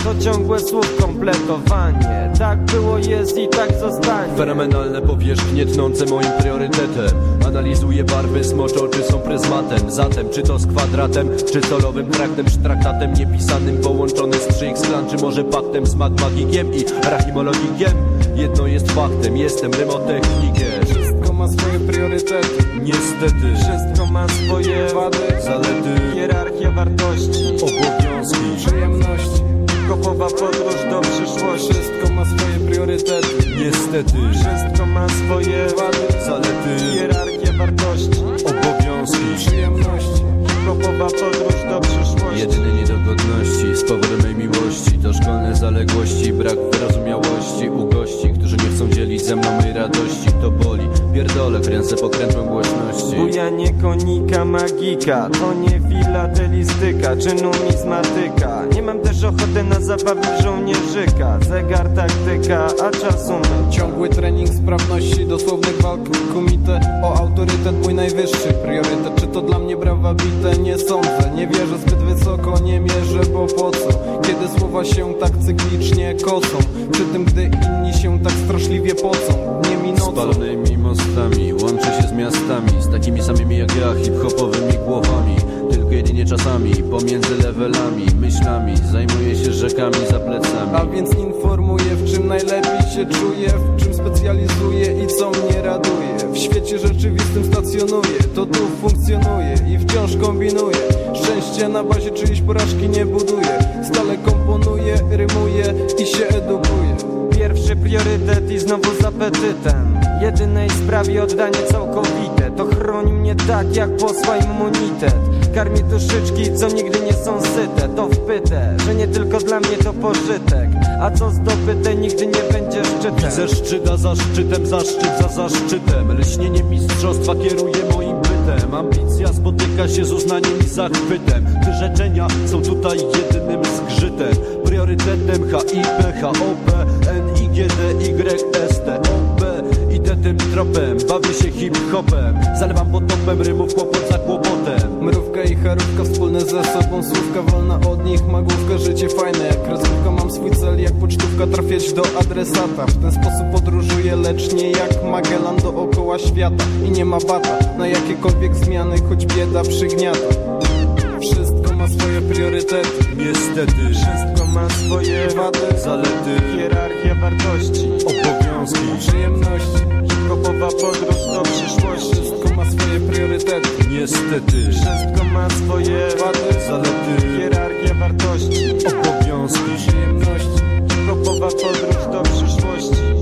To ciągłe słów kompletowanie Tak było, jest i tak zostanie Fenomenalne powierzchnie tnące moim priorytetem Analizuję barwy, smocze oczy są pryzmatem. Zatem czy to z kwadratem, czy solowym traktem Sztraktatem niepisanym połączony z 3 szklan Czy może paktem z matemagikiem i rachimologikiem Jedno jest faktem, jestem rymotechnikiem. Wszystko ma swoje priorytety. Niestety. Wszystko ma swoje wady, zalety. Hierarchia wartości, obowiązki, przyjemności. Kopowa podróż do przyszłości. Wszystko ma swoje priorytety. Niestety. Wszystko ma swoje wady, zalety. Hierarchia wartości, obowiązki, przyjemności. Kopowa podróż do przyszłości. Jedyne niedogodności z powodu mej miłości To szkolne zaległości, brak wyrozumiałości u gości, którzy nie chcą dzielić ze mną mej radości. To boli, pierdolę, kręcę pokrętłem głośności. Bujanie konika magika. To nie filatelistyka czy numizmatyka Nie mam też ochoty na zabawy żołnierzyka. Zegar taktyka, a czasu my Ciągły trening sprawności, dosłownych walk kumite. O autorytet mój najwyższy priorytet. Czy to dla mnie brawa bite? Nie sądzę. Nie wierzę zbyt wysoko, nie mierzę, bo po co? Kiedy słowa się tak cyklicznie kocą Przy tym gdy inni się tak straszliwie pocą Dniem i nocą. Spalonymi mostami, łączy się z miastami Z takimi samymi jak ja, hip-hopowymi głowami. Tylko jedynie czasami, pomiędzy levelami Myślami, zajmuję się rzekami za plecami. A więc informuję w czym najlepiej się czuję W czym specjalizuję i co mnie raduje świecie rzeczywistym stacjonuję, to tu funkcjonuje I wciąż kombinuję. Szczęście na bazie czyjejś porażki nie buduję Stale komponuję, rymuję i się edukuję. Pierwszy priorytet i znowu z apetytem. Jedynej sprawie oddanie całkowite. To chroni mnie tak jak posła immunitet Karmi duszyczki, co nigdy nie są syte. To wpyte, że nie tylko dla mnie to pożytek A co zdobyte nigdy nie będzie szczytem. Widzę szczyta za szczytem, zaszczyt za zaszczytem. Lśnienie mistrzostwa kieruje moim bytem. Ambicja spotyka się z uznaniem i zachwytem. Wyrzeczenia są tutaj jedynym zgrzytem. Priorytetem HIP, HOP, NIGD, YST, OP Idę tym tropem, bawię się hip-hopem. Zalewam potopem rymów kłopot za Mrówka i charówka wspólne ze sobą Słówka wolna od nich, magówka, życie fajne. Jak kreskówka mam swój cel, jak pocztówka Trafiać do adresata. W ten sposób podróżuję, lecz nie jak Magellan dookoła świata. I nie ma bata na jakiekolwiek zmiany Choć bieda przygniata. Wszystko ma swoje priorytety. Niestety, Wszystko ma swoje Wady, zalety, hierarchia wartości. Obowiązki. Przyjemności. Hip-hopowa podróż do przyszłości swoje priorytety Niestety. Wszystko ma swoje wady, zalety. Hierarchia wartości, obowiązki, przyjemności. Grupowa podróż do przyszłości.